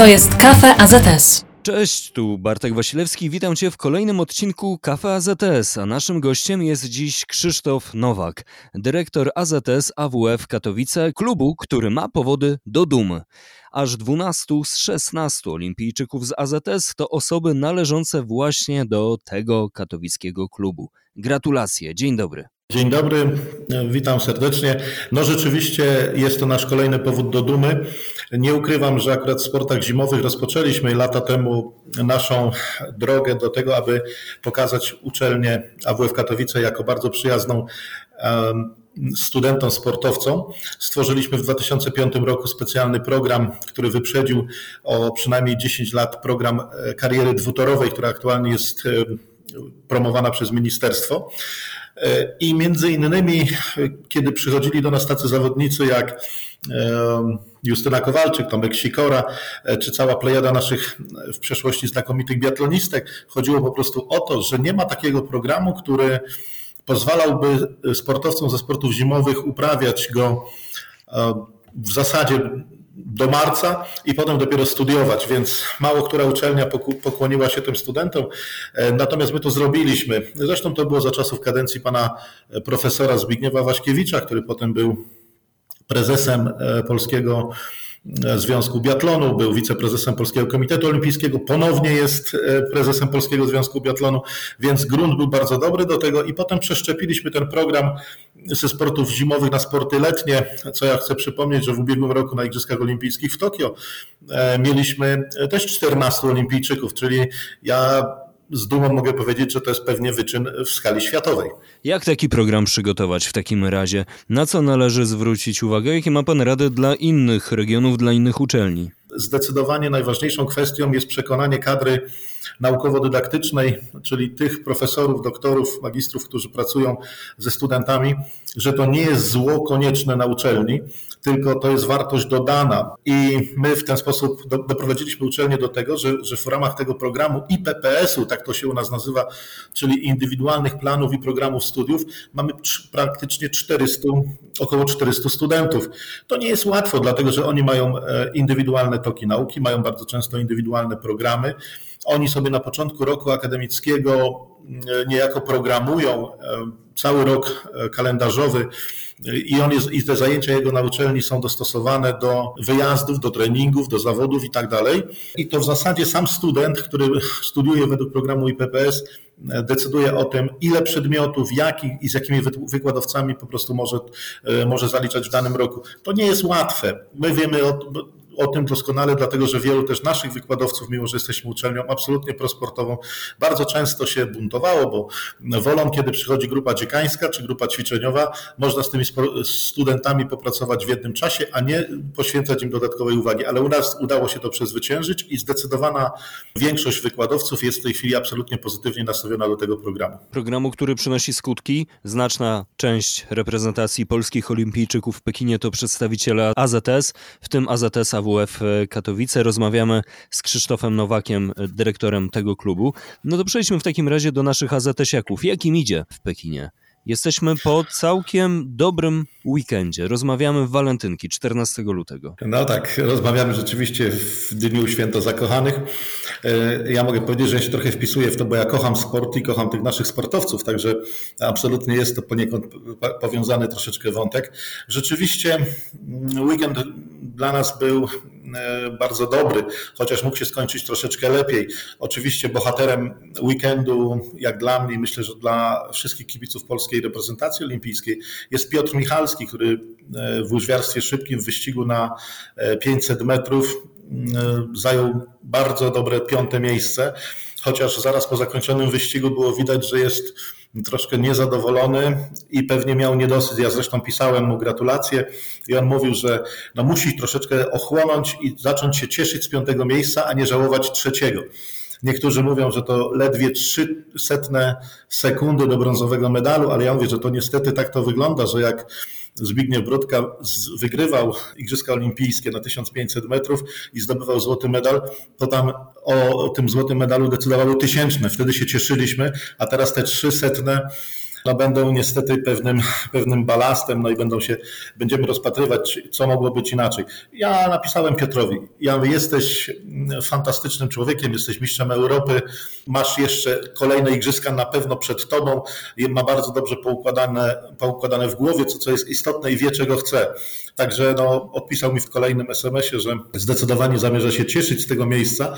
To jest Kafe AZS. Cześć, tu Bartek Wasilewski. Witam Cię w kolejnym odcinku Kafe AZS, a naszym gościem jest dziś Krzysztof Nowak, dyrektor AZS AWF Katowice, klubu, który ma powody do dumy. Aż 12 z 16 olimpijczyków z AZS to osoby należące właśnie do tego katowickiego klubu. Gratulacje, dzień dobry. Dzień dobry, witam serdecznie. No rzeczywiście jest to nasz kolejny powód do dumy. Nie ukrywam, że akurat w sportach zimowych rozpoczęliśmy lata temu naszą drogę do tego, aby pokazać uczelnię AWF Katowice jako bardzo przyjazną studentom, sportowcom. Stworzyliśmy w 2005 roku specjalny program, który wyprzedził o przynajmniej 10 lat program e, kariery dwutorowej, która aktualnie jest e, promowana przez ministerstwo. E, I między innymi, kiedy przychodzili do nas tacy zawodnicy jak Justyna Kowalczyk, Tomek Sikora, czy cała plejada naszych w przeszłości znakomitych biatlonistek, chodziło po prostu o to, że nie ma takiego programu, który pozwalałby sportowcom ze sportów zimowych uprawiać go w zasadzie do marca i potem dopiero studiować, więc mało która uczelnia pokłoniła się tym studentom, e, natomiast my to zrobiliśmy. Zresztą to było za czasów kadencji pana profesora Zbigniewa Waśkiewicza, który potem był prezesem e, polskiego Związku Biatlonu, był wiceprezesem Polskiego Komitetu Olimpijskiego, ponownie jest e, prezesem Polskiego Związku Biatlonu, więc grunt był bardzo dobry do tego i potem przeszczepiliśmy ten program ze sportów zimowych na sporty letnie, co ja chcę przypomnieć, że w ubiegłym roku na Igrzyskach Olimpijskich w Tokio e, mieliśmy też 14 olimpijczyków, czyli ja z dumą mogę powiedzieć, że to jest pewnie wyczyn w skali światowej. Jak taki program przygotować w takim razie? Na co należy zwrócić uwagę? Jakie ma Pan rady dla innych regionów, dla innych uczelni? Zdecydowanie najważniejszą kwestią jest przekonanie kadry naukowo-dydaktycznej, czyli tych profesorów, doktorów, magistrów, którzy pracują ze studentami, że to nie jest zło konieczne na uczelni, tylko to jest wartość dodana. I my w ten sposób doprowadziliśmy uczelnię do tego, że, że w ramach tego programu IPPS-u, tak to się u nas nazywa, czyli indywidualnych planów i programów studiów, mamy praktycznie 400, około 400 studentów. To nie jest łatwo, dlatego że oni mają e, indywidualne toki nauki, mają bardzo często indywidualne programy. Oni sobie na początku roku akademickiego e, niejako programują e, cały rok kalendarzowy i, on jest, i te zajęcia jego na uczelni są dostosowane do wyjazdów, do treningów, do zawodów i tak dalej. I to w zasadzie sam student, który studiuje według programu IPPS, decyduje o tym, ile przedmiotów, jaki i z jakimi wykładowcami po prostu może, może zaliczać w danym roku. To nie jest łatwe. My wiemy o, o tym doskonale, dlatego że wielu też naszych wykładowców, mimo że jesteśmy uczelnią absolutnie prosportową, bardzo często się buntowało, bo wolą, kiedy przychodzi grupa dziekańska czy grupa ćwiczeniowa, można z tymi studentami popracować w jednym czasie, a nie poświęcać im dodatkowej uwagi. Ale u nas udało się to przezwyciężyć i zdecydowana większość wykładowców jest w tej chwili absolutnie pozytywnie nastawiona do tego programu. Programu, który przynosi skutki. Znaczna część reprezentacji polskich olimpijczyków w Pekinie to przedstawiciele AZS, w tym AZS AW WF Katowice. Rozmawiamy z Krzysztofem Nowakiem, dyrektorem tego klubu. No to przejdźmy w takim razie do naszych AZS-iaków. Jak im idzie w Pekinie? Jesteśmy po całkiem dobrym weekendzie. Rozmawiamy w walentynki 14 lutego. No tak, rozmawiamy rzeczywiście w dniu święta zakochanych. E, ja mogę powiedzieć, że ja się trochę wpisuję w to, bo ja kocham sport i kocham tych naszych sportowców, także absolutnie jest to poniekąd powiązany troszeczkę wątek. Rzeczywiście mm, weekend dla nas był e, bardzo dobry, chociaż mógł się skończyć troszeczkę lepiej. Oczywiście bohaterem weekendu, jak dla mnie, myślę, że dla wszystkich kibiców polskiej reprezentacji olimpijskiej, jest Piotr Michalski, który e, w łyżwiarstwie szybkim w wyścigu na 500 e, metrów zajął bardzo dobre piąte miejsce, chociaż zaraz po zakończonym wyścigu było widać, że jest troszkę niezadowolony i pewnie miał niedosyt. Ja zresztą pisałem mu gratulacje i on mówił, że no musi troszeczkę ochłonąć i zacząć się cieszyć z piątego miejsca, a nie żałować trzeciego. Niektórzy mówią, że to ledwie trzy setne sekundy do brązowego medalu, ale ja mówię, że to niestety tak to wygląda, że jak Zbigniew Brodka wygrywał Igrzyska Olimpijskie na 1500 metrów i zdobywał złoty medal, to tam o tym złotym medalu decydowały tysięczne. Wtedy się cieszyliśmy, a teraz te trzy setne no będą niestety pewnym, pewnym balastem, no i będą się, będziemy rozpatrywać, co mogło być inaczej. Ja napisałem Piotrowi, ja jesteś fantastycznym człowiekiem, jesteś mistrzem Europy, masz jeszcze kolejne igrzyska na pewno przed tobą, ma bardzo dobrze poukładane, poukładane w głowie, co, co jest istotne i wie, czego chce. Także no, odpisał mi w kolejnym SMS-ie, że zdecydowanie zamierza się cieszyć z tego miejsca,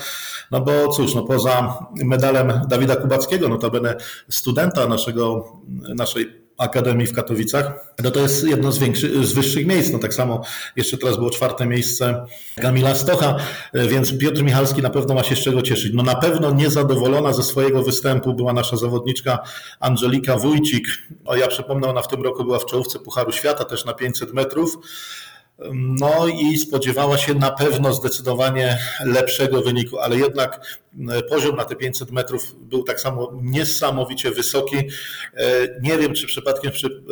no bo cóż, no poza medalem Dawida Kubackiego, notabene studenta naszego, naszej Akademii w Katowicach, no to jest jedno z, większych, z wyższych miejsc. No tak samo jeszcze teraz było czwarte miejsce Kamila Stocha, więc Piotr Michalski na pewno ma się z czego cieszyć. No na pewno niezadowolona ze swojego występu była nasza zawodniczka Angelika Wójcik. O, ja przypomnę, ona w tym roku była w czołówce Pucharu Świata też na 500 metrów. No i spodziewała się na pewno zdecydowanie lepszego wyniku, ale jednak poziom na te 500 metrów był tak samo niesamowicie wysoki. E, nie wiem, czy przypadkiem,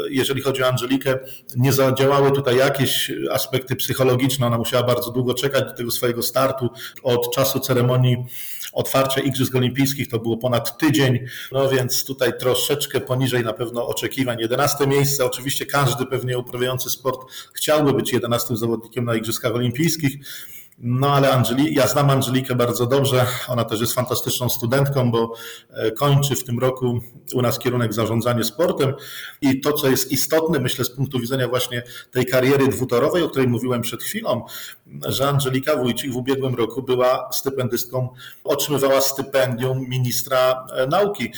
jeżeli chodzi o Angelikę, nie zadziałały tutaj jakieś aspekty psychologiczne. Ona musiała bardzo długo czekać do tego swojego startu. Od czasu ceremonii otwarcia Igrzysk Olimpijskich to było ponad tydzień, no więc tutaj troszeczkę poniżej na pewno oczekiwań. 11 miejsce, oczywiście każdy pewnie uprawiający sport chciałby być 11 zawodnikiem na Igrzyskach Olimpijskich. No ale Angeli, ja znam Angelikę bardzo dobrze. Ona też jest fantastyczną studentką, bo e, kończy w tym roku u nas kierunek zarządzanie sportem. I to, co jest istotne, myślę, z punktu widzenia właśnie tej kariery dwutorowej, o której mówiłem przed chwilą, że Angelika Wójcik w ubiegłym roku była stypendystką, otrzymywała stypendium ministra e, nauki.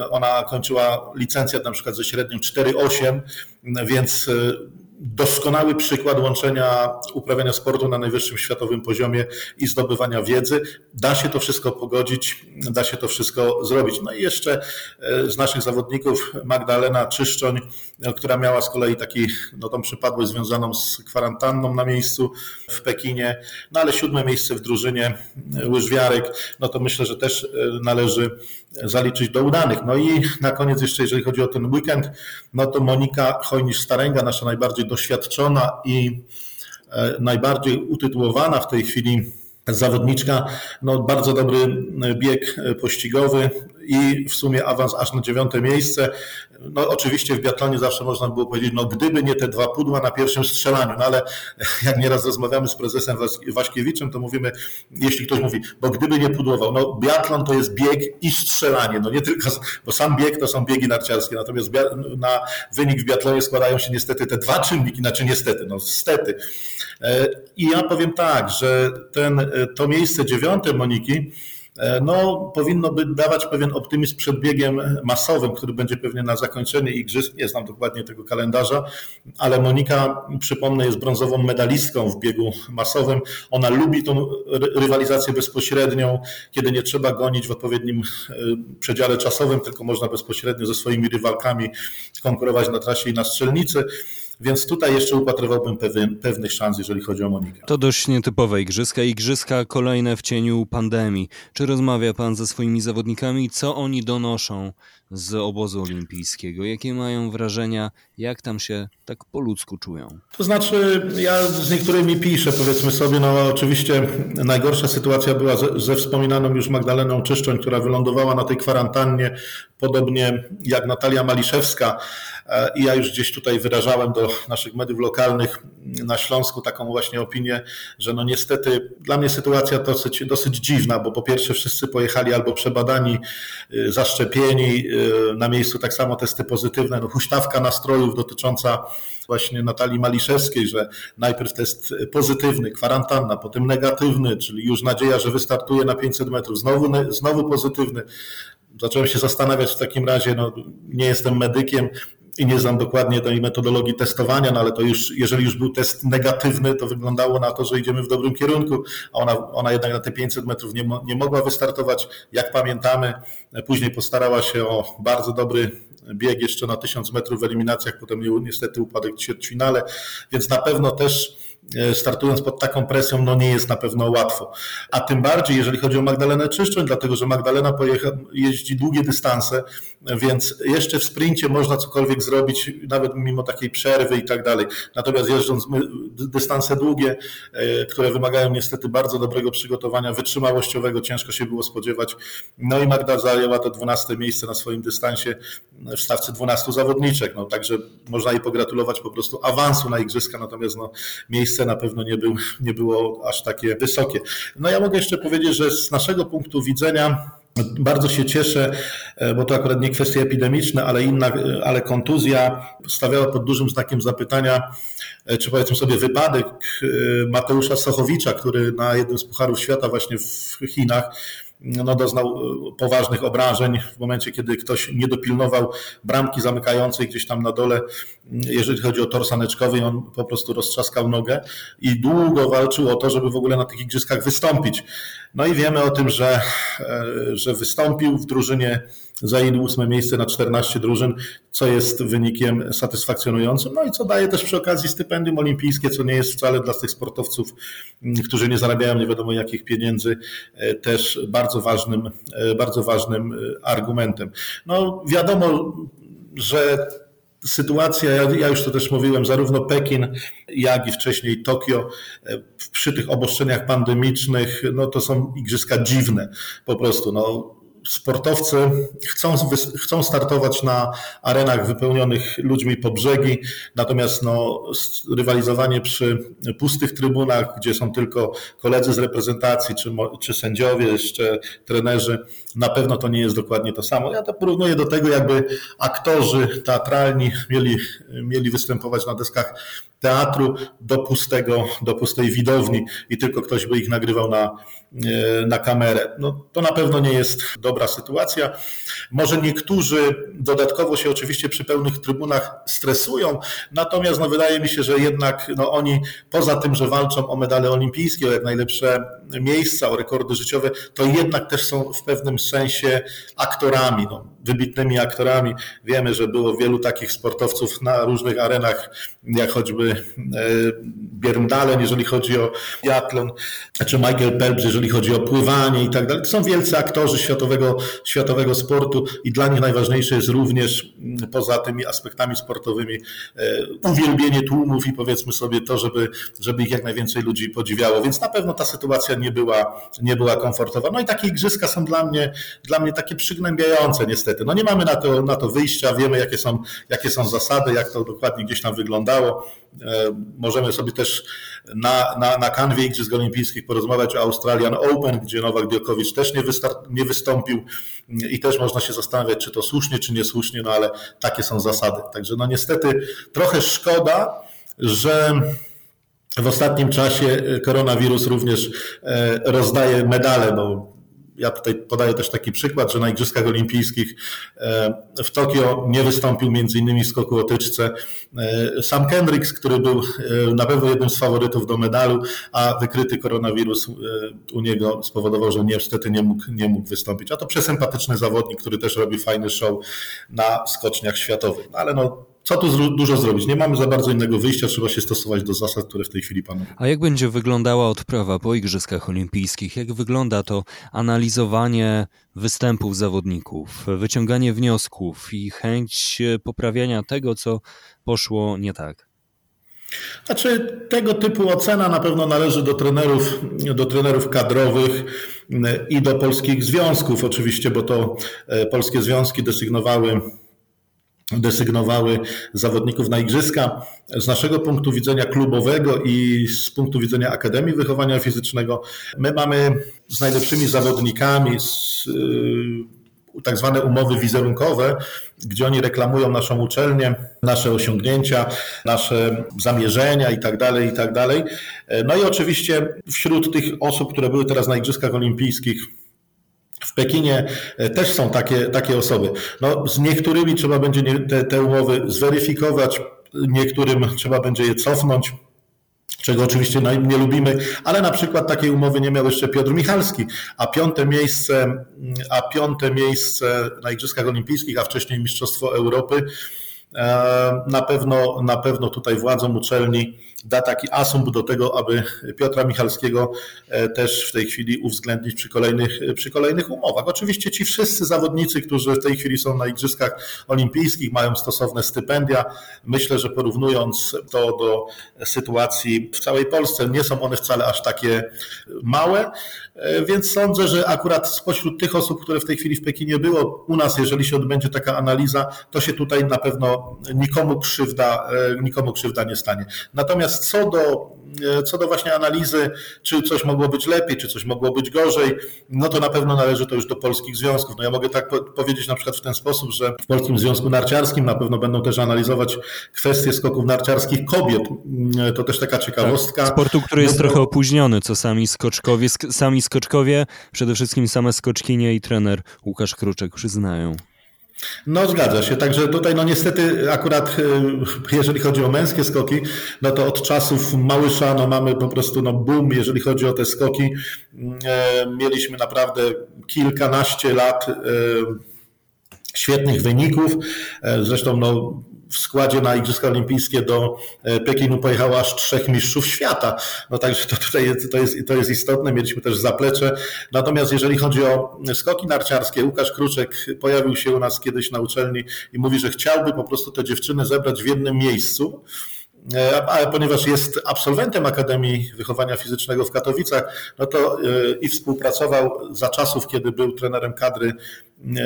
E, ona kończyła licencjat na przykład ze średnią 4,8, więc doskonały przykład łączenia uprawiania sportu na najwyższym światowym poziomie i zdobywania wiedzy. Da się to wszystko pogodzić, da się to wszystko zrobić. No i jeszcze e, z naszych zawodników Magdalena Czyszczoń, e, która miała z kolei taki, no tą przypadłość związaną z kwarantanną na miejscu w Pekinie, no ale siódme miejsce w drużynie e, łyżwiarek, no to myślę, że też należy zaliczyć do udanych. No i na koniec jeszcze, jeżeli chodzi o ten weekend, no to Monika Chojnisz-Starenga, nasza najbardziej doświadczona i e, najbardziej utytułowana w tej chwili zawodniczka, no bardzo dobry bieg pościgowy i w sumie awans aż na dziewiąte miejsce. No oczywiście w biatlonie zawsze można było powiedzieć, no gdyby nie te dwa pudła na pierwszym strzelaniu, no ale jak nieraz rozmawiamy z prezesem Waśkiewiczem, to mówimy, jeśli ktoś mówi, bo gdyby nie pudłował, no biatlon to jest bieg i strzelanie, no nie tylko, bo sam bieg to są biegi narciarskie, natomiast na wynik w biatlonie składają się niestety te dwa czynniki, znaczy niestety, no stety. E, I ja powiem tak, że ten, e, to miejsce dziewiąte Moniki, E, no, powinno by dawać pewien optymizm przed biegiem masowym, który będzie pewnie na zakończenie igrzysk. Nie znam dokładnie tego kalendarza, ale Monika, przypomnę, jest brązową medalistką w biegu masowym. Ona lubi tą rywalizację bezpośrednią, kiedy nie trzeba gonić w odpowiednim przedziale czasowym, tylko można bezpośrednio ze swoimi rywalkami konkurować na trasie i na strzelnicy. Więc tutaj jeszcze upatrywałbym pewien, pewnych szans, jeżeli chodzi o Monikę. To dość nietypowe igrzyska. Igrzyska kolejne w cieniu pandemii. Czy rozmawia pan ze swoimi zawodnikami? Co oni donoszą z obozu olimpijskiego? Jakie mają wrażenia? Jak tam się tak po ludzku czują? To znaczy, ja z niektórymi piszę, powiedzmy sobie, no oczywiście najgorsza sytuacja była ze, ze wspominaną już Magdaleną Czyszczoń, która wylądowała na tej kwarantannie, podobnie jak Natalia Maliszewska. E, I ja już gdzieś tutaj wyrażałem do naszych mediów lokalnych na Śląsku taką właśnie opinię, że no niestety dla mnie sytuacja dosyć, dosyć dziwna, bo po pierwsze wszyscy pojechali albo przebadani, y, zaszczepieni, y, na miejscu tak samo testy pozytywne, no huśtawka nastrojów dotycząca właśnie Natalii Maliszewskiej, że najpierw test pozytywny, kwarantanna, potem negatywny, czyli już nadzieja, że wystartuje na 500 metrów, znowu, znowu pozytywny. Zacząłem się zastanawiać w takim razie, no nie jestem medykiem, i nie znam dokładnie tej metodologii testowania, no ale to już, jeżeli już był test negatywny, to wyglądało na to, że idziemy w dobrym kierunku, a ona, ona jednak na te 500 metrów nie, nie mogła wystartować. Jak pamiętamy, później postarała się o bardzo dobry bieg jeszcze na 1000 metrów w eliminacjach, potem niestety upadek w ćwierćfinale, więc na pewno też E, startując pod taką presją, no nie jest na pewno łatwo. A tym bardziej, jeżeli chodzi o Magdalenę Czyszczoń, dlatego że Magdalena pojecha, jeździ długie dystanse, więc jeszcze w sprincie można cokolwiek zrobić, nawet mimo takiej przerwy i tak dalej. Natomiast jeżdżąc dystanse długie, e, które wymagają niestety bardzo dobrego przygotowania, wytrzymałościowego, ciężko się było spodziewać. No i Magda zajęła to 12 miejsce na swoim dystansie w stawce 12 zawodniczek. No, także można jej pogratulować po prostu awansu na igrzyska, natomiast no, miejsce na pewno nie, był, nie było aż takie wysokie. No ja mogę jeszcze powiedzieć, że z naszego punktu widzenia bardzo się cieszę, e, bo to akurat nie kwestie epidemiczne, ale inna, e, ale kontuzja stawiała pod dużym znakiem zapytania, e, czy powiedzmy sobie wypadek Mateusza Sochowicza, który na jednym z Pucharów Świata właśnie w Chinach no, doznał e, poważnych obrażeń w momencie, kiedy ktoś nie dopilnował bramki zamykającej gdzieś tam na dole, jeżeli chodzi o tor saneczkowy, on po prostu roztrzaskał nogę i długo walczył o to, żeby w ogóle na tych igrzyskach wystąpić. No i wiemy o tym, że, e, że wystąpił w drużynie zajęli ósme miejsce na 14 drużyn, co jest wynikiem satysfakcjonującym, no i co daje też przy okazji stypendium olimpijskie, co nie jest wcale dla tych sportowców, którzy nie zarabiają nie wiadomo jakich pieniędzy, e, też bardzo ważnym, e, bardzo ważnym e, argumentem. No wiadomo, że sytuacja, ja, już to też mówiłem, zarówno Pekin, jak i wcześniej Tokio, przy tych obostrzeniach pandemicznych, no to są igrzyska dziwne po prostu. No, sportowcy chcą, chcą startować na arenach wypełnionych ludźmi po brzegi, natomiast no, rywalizowanie przy pustych trybunach, gdzie są tylko koledzy z reprezentacji, czy, czy sędziowie, jeszcze trenerzy, na pewno to nie jest dokładnie to samo. Ja to porównuję do tego, jakby aktorzy teatralni mieli, mieli występować na deskach teatru do, pustego, do pustej widowni i tylko ktoś by ich nagrywał na, e, na kamerę. No, to na pewno nie jest dobra sytuacja. Może niektórzy dodatkowo się oczywiście przy pełnych trybunach stresują, natomiast no, wydaje mi się, że jednak no, oni poza tym, że walczą o medale olimpijskie, o jak najlepsze miejsca, o rekordy życiowe, to jednak też są w pewnym sensie aktorami, no, wybitnymi aktorami. Wiemy, że było wielu takich sportowców na różnych arenach, jak choćby e, Bierndalen, jeżeli chodzi o biatlon, czy Michael Phelps, jeżeli chodzi o pływanie i tak dalej. To są wielcy aktorzy światowego, światowego sportu i dla nich najważniejsze jest również mm, poza tymi aspektami sportowymi e, uwielbienie tłumów i powiedzmy sobie to, żeby, żeby ich jak najwięcej ludzi podziwiało. Więc na pewno ta sytuacja nie była, nie była komfortowa. No i takie igrzyska są dla mnie, dla mnie takie przygnębiające niestety. No nie mamy na to, na to wyjścia, wiemy jakie są, jakie są zasady, jak to dokładnie gdzieś tam wyglądało. E, możemy sobie też na, na, na kanwie Igrzysk Olimpijskich porozmawiać o Australian Open, gdzie Nowak Djokovic też nie, nie wystąpił i też można się zastanawiać, czy to słusznie, czy niesłusznie, no ale takie są zasady. Także no niestety trochę szkoda, że w ostatnim czasie koronawirus również e, rozdaje medale, bo ja tutaj podaję też taki przykład, że na Igrzyskach Olimpijskich e, w Tokio nie wystąpił między innymi w skoku o e, Sam Kendricks, który był e, na pewno jednym z faworytów do medalu, a wykryty koronawirus u niego spowodował, że niestety nie mógł, nie mógł wystąpić. A to przesympatyczny zawodnik, który też robi fajny show na skoczniach światowych. No, ale no, co tu dużo zrobić? Nie mamy za bardzo innego wyjścia, trzeba się stosować do zasad, które w tej chwili panują. A jak będzie wyglądała odprawa po Igrzyskach Olimpijskich? Jak wygląda to analizowanie występów zawodników, wyciąganie wniosków i chęć poprawiania tego, co poszło nie tak? Znaczy, tego typu ocena na pewno należy do trenerów, do trenerów kadrowych i do polskich związków, oczywiście, bo to e, polskie związki desygnowały desygnowały zawodników na igrzyska. Z naszego punktu widzenia klubowego i z punktu widzenia Akademii Wychowania Fizycznego, my mamy z najlepszymi zawodnikami z, y, tak zwane umowy wizerunkowe, gdzie oni reklamują naszą uczelnię, nasze osiągnięcia, nasze zamierzenia i tak dalej, i tak. No i oczywiście wśród tych osób, które były teraz na Igrzyskach Olimpijskich, w Pekinie e, też są takie, takie osoby. No, z niektórymi trzeba będzie te, te umowy zweryfikować, niektórym trzeba będzie je cofnąć czego oczywiście nie lubimy, ale na przykład takiej umowy nie miał jeszcze Piotr Michalski, a piąte miejsce, a piąte miejsce na Igrzyskach Olimpijskich, a wcześniej Mistrzostwo Europy na pewno, na pewno tutaj władzom uczelni da taki asumpt do tego, aby Piotra Michalskiego e, też w tej chwili uwzględnić przy kolejnych, przy kolejnych umowach. Oczywiście ci wszyscy zawodnicy, którzy w tej chwili są na Igrzyskach Olimpijskich, mają stosowne stypendia. Myślę, że porównując to do sytuacji w całej Polsce, nie są one wcale aż takie małe, e, więc sądzę, że akurat spośród tych osób, które w tej chwili w Pekinie było, u nas, jeżeli się odbędzie taka analiza, to się tutaj na pewno nikomu krzywda, e, nikomu krzywda nie stanie. Natomiast co do, e, co do właśnie analizy, czy coś mogło być lepiej, czy coś mogło być gorzej, no to na pewno należy to już do polskich związków. No ja mogę tak powiedzieć na przykład w ten sposób, że w Polskim Związku Narciarskim na pewno będą też analizować kwestie skoków narciarskich kobiet. Mm, to też taka ciekawostka. Tak, sportu, który jest no trochę opóźniony, co sami skoczkowie, sami skoczkowie, przede wszystkim same skoczkinie i trener Łukasz Kruczek przyznają. No zgadza się, także tutaj no niestety akurat e, jeżeli chodzi o męskie skoki, no to od czasów Małysza no mamy po prostu no boom, jeżeli chodzi o te skoki. E, mieliśmy naprawdę kilkanaście lat e, świetnych wyników. Zresztą no, w składzie na Igrzyska Olimpijskie do e, Pekinu pojechało aż trzech mistrzów świata. No także to tutaj jest, to jest, to jest istotne. Mieliśmy też zaplecze. Natomiast jeżeli chodzi o skoki narciarskie, Łukasz Kruczek pojawił się u nas kiedyś na uczelni i mówi, że chciałby po prostu te dziewczyny zebrać w jednym miejscu e, ale ponieważ jest absolwentem Akademii Wychowania Fizycznego w Katowicach, no to e, i współpracował za czasów, kiedy był trenerem kadry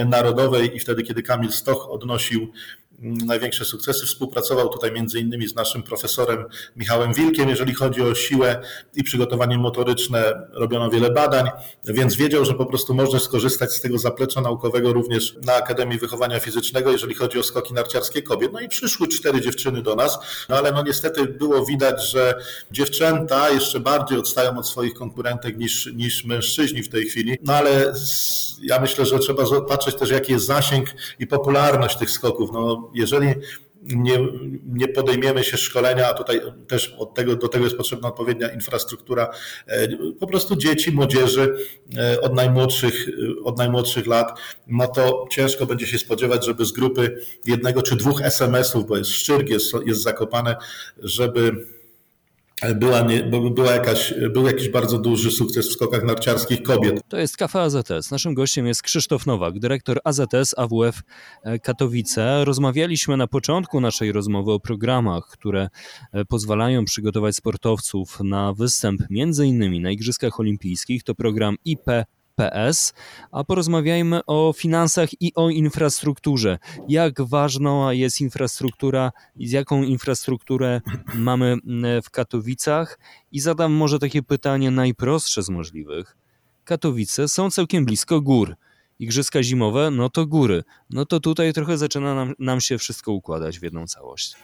narodowej i wtedy, kiedy Kamil Stoch odnosił największe sukcesy. Współpracował tutaj między innymi z naszym profesorem Michałem Wilkiem, jeżeli chodzi o siłę i przygotowanie motoryczne. Robiono wiele badań, więc wiedział, że po prostu można skorzystać z tego zaplecza naukowego również na Akademii Wychowania Fizycznego, jeżeli chodzi o skoki narciarskie kobiet. No i przyszły cztery dziewczyny do nas, no ale no niestety było widać, że dziewczęta jeszcze bardziej odstają od swoich konkurentek niż, niż mężczyźni w tej chwili. No ale ja myślę, że trzeba patrzeć też, jaki jest zasięg i popularność tych skoków. No, jeżeli nie, nie podejmiemy się szkolenia, a tutaj też od tego, do tego jest potrzebna odpowiednia infrastruktura, e, po prostu dzieci, młodzieży e, od najmłodszych, od najmłodszych lat, no to ciężko będzie się spodziewać, żeby z grupy jednego czy dwóch SMS-ów, bo jest Szczyrk, jest, jest zakopane, żeby była, nie, była jakaś, był jakiś bardzo duży sukces w skokach narciarskich kobiet. To jest Kafe AZS. Naszym gościem jest Krzysztof Nowak, dyrektor AZS AWF e, Katowice. Rozmawialiśmy na początku naszej rozmowy o programach, które e, pozwalają przygotować sportowców na występ między innymi na Igrzyskach Olimpijskich. To program IP PS, a porozmawiajmy o finansach i o infrastrukturze. Jak ważna jest infrastruktura i z jaką infrastrukturę mamy mm, w Katowicach? I zadam może takie pytanie najprostsze z możliwych. Katowice są całkiem blisko gór. Igrzyska zimowe, no to góry. No to tutaj trochę zaczyna nam, nam się wszystko układać w jedną całość.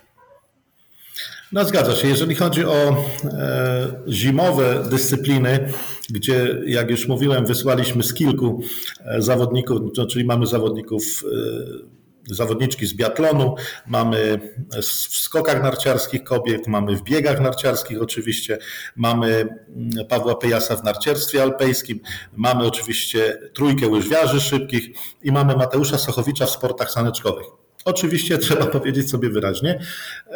No zgadza się. Jeżeli chodzi o e, zimowe dyscypliny, gdzie jak już mówiłem, wysłaliśmy z kilku e, zawodników, czyli mamy zawodników e, zawodniczki z biatlonu, mamy w skokach narciarskich kobiet, mamy w biegach narciarskich oczywiście, mamy mm, Pawła Pejasa w narciarstwie alpejskim, mamy oczywiście trójkę łyżwiarzy szybkich i mamy Mateusza Sochowicza w sportach saneczkowych. Oczywiście trzeba powiedzieć sobie wyraźnie,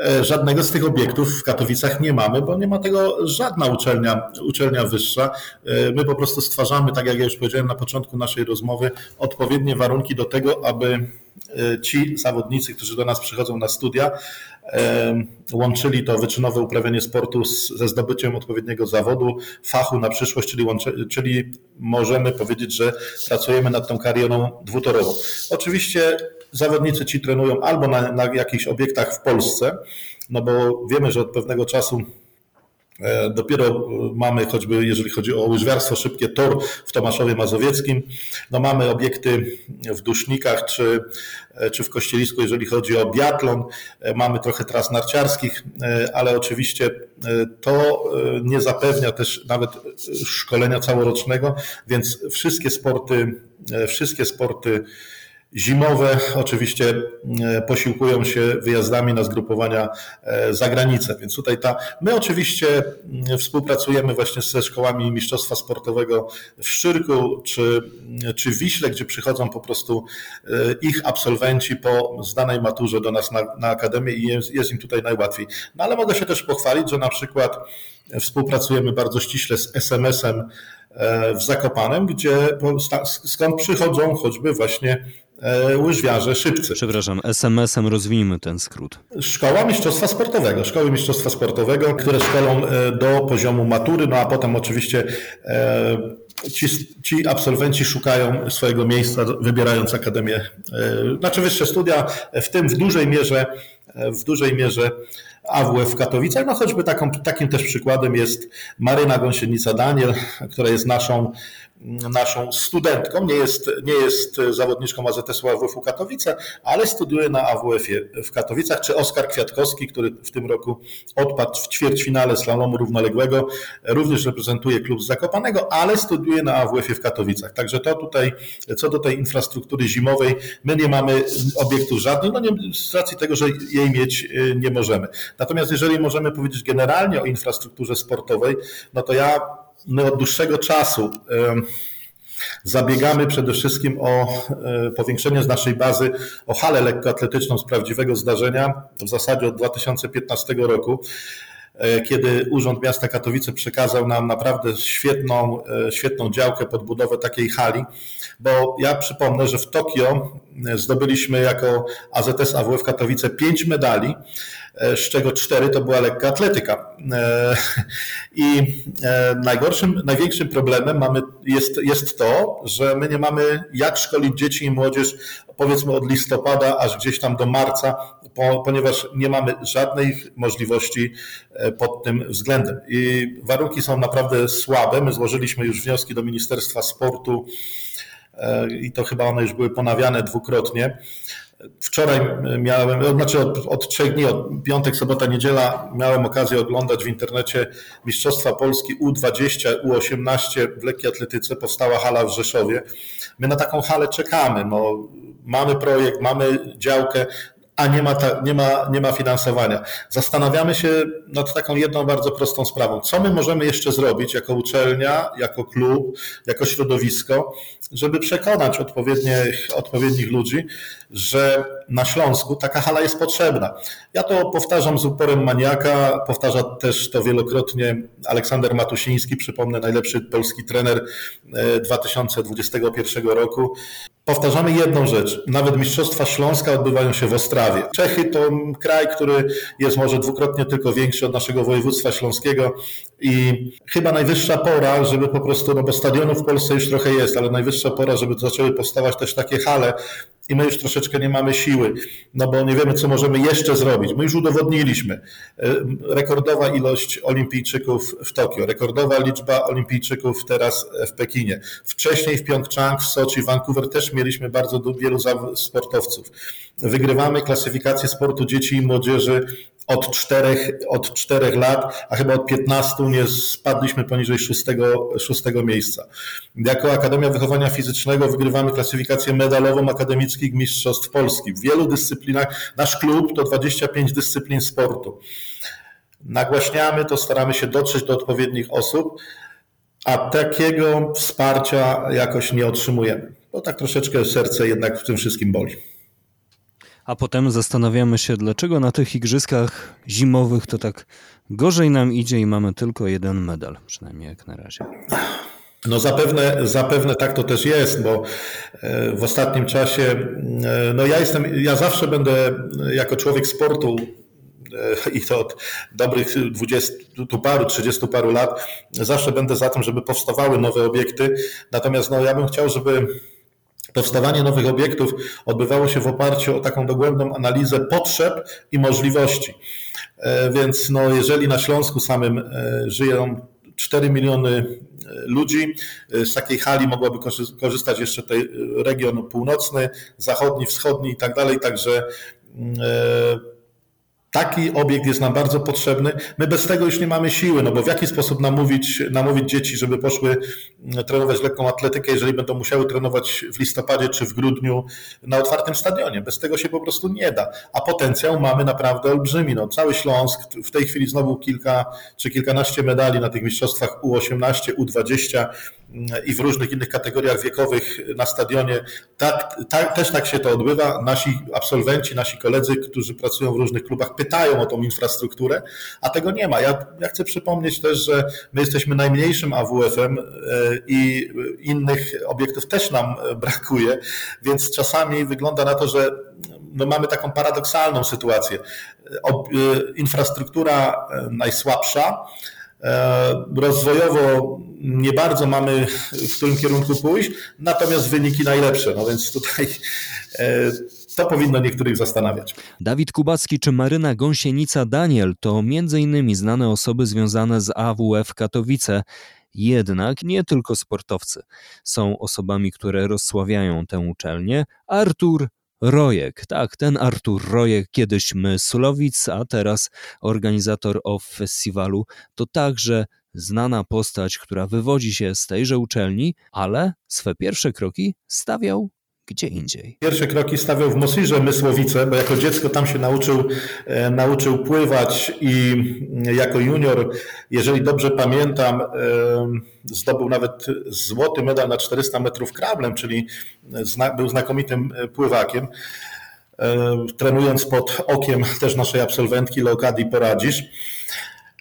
e, żadnego z tych obiektów w Katowicach nie mamy, bo nie ma tego żadna uczelnia, uczelnia wyższa. E, my po prostu stwarzamy, tak jak ja już powiedziałem na początku naszej rozmowy, odpowiednie warunki do tego, aby e, ci zawodnicy, którzy do nas przychodzą na studia, łączyli to wyczynowe uprawianie sportu ze zdobyciem odpowiedniego zawodu, fachu na przyszłość, czyli, łączy, czyli możemy powiedzieć, że pracujemy nad tą karierą dwutorową. Oczywiście zawodnicy ci trenują albo na, na jakichś obiektach w Polsce, no bo wiemy, że od pewnego czasu e, Dopiero mamy choćby, jeżeli chodzi o łyżwiarstwo szybkie, tor w Tomaszowie Mazowieckim. No mamy obiekty w Dusznikach czy, e, czy w Kościelisku, jeżeli chodzi o biatlon. E, mamy trochę tras narciarskich, ale oczywiście to nie zapewnia też nawet szkolenia całorocznego, więc wszystkie sporty, wszystkie sporty zimowe oczywiście posiłkują się wyjazdami na zgrupowania za granicę. Więc tutaj ta, my oczywiście współpracujemy właśnie ze szkołami mistrzostwa sportowego w Szczyrku czy, czy w Wiśle, gdzie przychodzą po prostu ich absolwenci po zdanej maturze do nas na, na akademię i jest, jest im tutaj najłatwiej. No ale mogę się też pochwalić, że na przykład współpracujemy bardzo ściśle z SMS-em e, w Zakopanem, gdzie skąd przychodzą choćby właśnie e, łyżwiarze szybcy. Przepraszam, SMS-em rozwijmy ten skrót. Szkoła Mistrzostwa Sportowego. Szkoły Mistrzostwa Sportowego, które szkolą e, do poziomu matury, no a potem oczywiście ci, ci absolwenci szukają swojego miejsca, wybierając akademię, znaczy wyższe studia, w tym w dużej mierze, w dużej mierze AWF w Katowicach. No choćby taką, takim też przykładem jest Maryna Gąsienica-Daniel, która jest naszą naszą studentką, nie jest, nie jest zawodniczką AZS-u AWF-u Katowice, ale studiuje na AWF-ie w Katowicach, czy Oskar Kwiatkowski, który w tym roku odpadł w ćwierćfinale slalomu równoległego, również reprezentuje klub z Zakopanego, ale studiuje na AWF-ie w Katowicach. Także to tutaj, co do tej infrastruktury zimowej, my nie mamy obiektów żadnych, no nie, z racji tego, że jej mieć y, nie możemy. Natomiast jeżeli możemy powiedzieć generalnie o infrastrukturze sportowej, no to ja my od dłuższego czasu zabiegamy przede wszystkim o e, powiększenie z naszej bazy o halę lekkoatletyczną z prawdziwego zdarzenia, w zasadzie od 2015 roku e, kiedy Urząd Miasta Katowice przekazał nam naprawdę świetną, e, świetną działkę pod budowę takiej hali, bo ja przypomnę, że w Tokio zdobyliśmy jako AZS AWF Katowice pięć medali, z czego cztery to była lekka atletyka. E, I e, najgorszym, największym problemem mamy, jest, jest to, że my nie mamy jak szkolić dzieci i młodzież powiedzmy od listopada aż gdzieś tam do marca, ponieważ nie mamy żadnej możliwości pod tym względem. I warunki są naprawdę słabe. My złożyliśmy już wnioski do Ministerstwa Sportu i to chyba one już były ponawiane dwukrotnie Wczoraj miałem, znaczy od, od trzech dni, od piątek, sobota, niedziela, miałem okazję oglądać w internecie Mistrzostwa Polski U20, U18 w lekkiej atletyce. Powstała hala w Rzeszowie. My na taką halę czekamy. No, mamy projekt, mamy działkę, a nie ma, ta, nie, ma, nie ma finansowania. Zastanawiamy się nad taką jedną bardzo prostą sprawą. Co my możemy jeszcze zrobić jako uczelnia, jako klub, jako środowisko, żeby przekonać odpowiednich, odpowiednich ludzi, że na Śląsku taka hala jest potrzebna. Ja to powtarzam z uporem maniaka, powtarza też to wielokrotnie Aleksander Matusiński, przypomnę, najlepszy polski trener 2021 e, roku. Powtarzamy jedną rzecz. Nawet Mistrzostwa Śląska odbywają się w Ostrawie. Czechy to kraj, który jest może dwukrotnie tylko większy od naszego województwa śląskiego i chyba najwyższa pora, żeby po prostu, no bo stadionów w Polsce już trochę jest, ale najwyższa pora, żeby zaczęły powstawać też takie hale i my już troszeczkę nie mamy siły, no bo nie wiemy, co możemy jeszcze zrobić. My już udowodniliśmy. E, rekordowa ilość olimpijczyków w Tokio, rekordowa liczba olimpijczyków teraz w Pekinie. Wcześniej w Pjongczang, w Soczi, w Vancouver też mieliśmy bardzo wielu sportowców. Wygrywamy klasyfikację sportu dzieci i młodzieży od czterech, od czterech lat, a chyba od 15 nie spadliśmy poniżej szóstego, szóstego miejsca. Jako Akademia Wychowania Fizycznego wygrywamy klasyfikację medalową akademickich mistrzostw Polski. W wielu dyscyplinach, nasz klub to 25 dyscyplin sportu. Nagłaśniamy to, staramy się dotrzeć do odpowiednich osób, a takiego wsparcia jakoś nie otrzymujemy. Bo tak troszeczkę serce jednak w tym wszystkim boli. A potem zastanawiamy się, dlaczego na tych igrzyskach zimowych to tak gorzej nam idzie i mamy tylko jeden medal, przynajmniej jak na razie. No zapewne, zapewne tak to też jest, bo e, w ostatnim czasie, e, no ja jestem, ja zawsze będę jako człowiek sportu e, i to od dobrych 20 paru, 30 paru lat, zawsze będę za tym, żeby powstawały nowe obiekty. Natomiast no, ja bym chciał, żeby Powstawanie nowych obiektów odbywało się w oparciu o taką dogłębną analizę potrzeb i możliwości. E, więc no, jeżeli na Śląsku samym e, żyją 4 miliony e, ludzi. Z takiej hali mogłaby korzystać jeszcze tej region północny, zachodni, wschodni i tak dalej. Także Taki obiekt jest nam bardzo potrzebny. My bez tego już nie mamy siły, no bo w jaki sposób namówić, namówić dzieci, żeby poszły mm, trenować lekką atletykę, jeżeli będą musiały trenować w listopadzie czy w grudniu na otwartym stadionie. Bez tego się po prostu nie da. A potencjał mamy naprawdę olbrzymi. No, cały Śląsk, w tej chwili znowu kilka czy kilkanaście medali na tych mistrzostwach U18, U20 i w różnych innych kategoriach wiekowych na stadionie. Tak, tak, też tak się to odbywa. Nasi absolwenci, nasi koledzy, którzy pracują w różnych klubach, pytają o tą infrastrukturę, a tego nie ma. Ja, ja chcę przypomnieć też, że my jesteśmy najmniejszym AWF-em e, i innych obiektów też nam brakuje, więc czasami wygląda na to, że no mamy taką paradoksalną sytuację. E, infrastruktura e, najsłabsza, rozwojowo nie bardzo mamy w którym kierunku pójść, natomiast wyniki najlepsze. No więc tutaj to powinno niektórych zastanawiać. Dawid Kubacki czy Maryna Gąsienica-Daniel to m.in. znane osoby związane z AWF Katowice. Jednak nie tylko sportowcy są osobami, które rozsławiają tę uczelnię. Artur Rojek, tak, ten Artur Rojek, kiedyś Myslowic, a teraz organizator OFF Festiwalu, to także znana postać, która wywodzi się z tejże uczelni, ale swe pierwsze kroki stawiał gdzie indziej. Pierwsze kroki stawiał w Mosirze Mysłowice, bo jako dziecko tam się nauczył, e, nauczył pływać i mm, jako junior, jeżeli dobrze pamiętam, e, zdobył nawet złoty medal na 400 metrów krablem, czyli zna, był znakomitym e, pływakiem. Trenując pod okiem też naszej absolwentki Leokadii Poradzisz.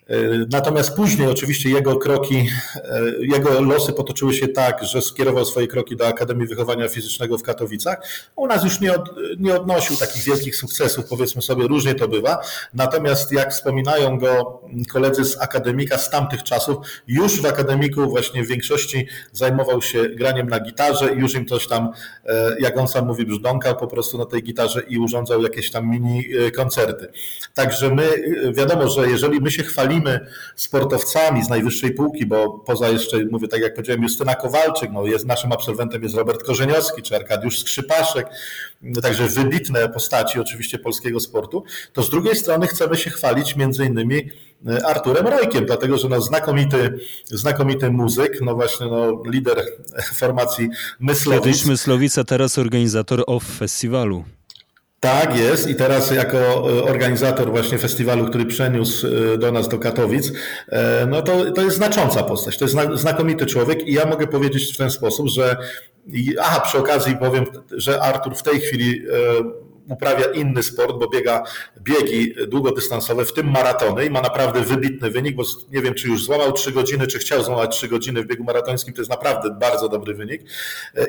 E, natomiast później oczywiście jego kroki, e, jego losy potoczyły się tak, że skierował swoje kroki do Akademii Wychowania Fizycznego w Katowicach. U nas już nie, od, nie odnosił takich wielkich sukcesów, powiedzmy sobie, różnie to bywa. Natomiast jak wspominają go koledzy z Akademika z tamtych czasów, już w Akademiku właśnie w większości zajmował się graniem na gitarze i już im coś tam, e, jak on sam mówi, brzdąkał po prostu na tej gitarze i urządzał jakieś tam mini koncerty. Także my, wiadomo, że jeżeli my się chwalimy, chwalimy sportowcami z najwyższej półki, bo poza jeszcze, mówię tak jak powiedziałem, Justyna Kowalczyk, no jest, naszym absolwentem jest Robert Korzeniowski czy Arkadiusz Skrzypaszek, także wybitne postaci oczywiście polskiego sportu, to z drugiej strony chcemy się chwalić między innymi e, Arturem Rojkiem, dlatego że no znakomity, znakomity muzyk, no właśnie no lider formacji Myslowic. Kiedyś Myslowica, teraz organizator OFF festiwalu. Tak jest. I teraz jako e, organizator właśnie festiwalu, który przeniósł e, do nas do Katowic, e, no to, to jest znacząca postać, to jest znakomity człowiek. I ja mogę powiedzieć w ten sposób, że aha, przy okazji powiem, że Artur w tej chwili uprawia inny sport, bo biega biegi długodystansowe, w tym maratony i ma naprawdę wybitny wynik, bo nie wiem, czy już złamał 3 godziny, czy chciał złamać 3 godziny w biegu maratońskim, to jest naprawdę bardzo dobry wynik.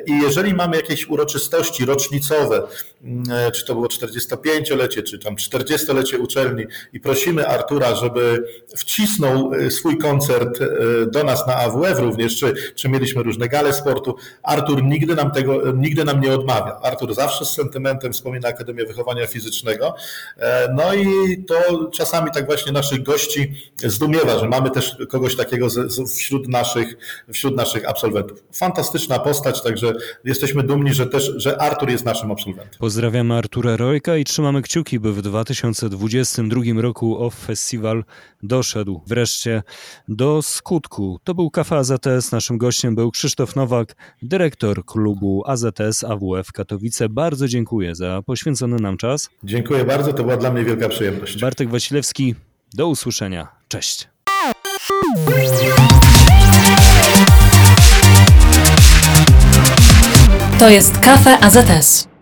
I jeżeli mamy jakieś uroczystości rocznicowe, mm, czy to było 45-lecie, czy tam 40-lecie uczelni i prosimy Artura, żeby wcisnął e, swój koncert e, do nas na AWF również, czy, czy mieliśmy różne gale sportu, Artur nigdy nam tego, nigdy nam nie odmawia. Artur zawsze z sentymentem wspomina Akademię Wychowania Fizycznego. E, no i to czasami tak właśnie naszych gości zdumiewa, że mamy też kogoś takiego wśród naszych, wśród naszych absolwentów. Fantastyczna postać, także jesteśmy dumni, że też, że Artur jest naszym absolwentem. Pozdrawiamy Artura Rojka i trzymamy kciuki, by w 2022 roku OFF Festival doszedł wreszcie do skutku. To był Kafa AZS, naszym gościem był Krzysztof Nowak, dyrektor klubu AZS AWF Katowice. Bardzo dziękuję za poświęcenie poświęcony nam czas. Dziękuję bardzo, to była dla mnie wielka przyjemność. Bartek Wasilewski, do usłyszenia. Cześć. To jest Kafe AZS.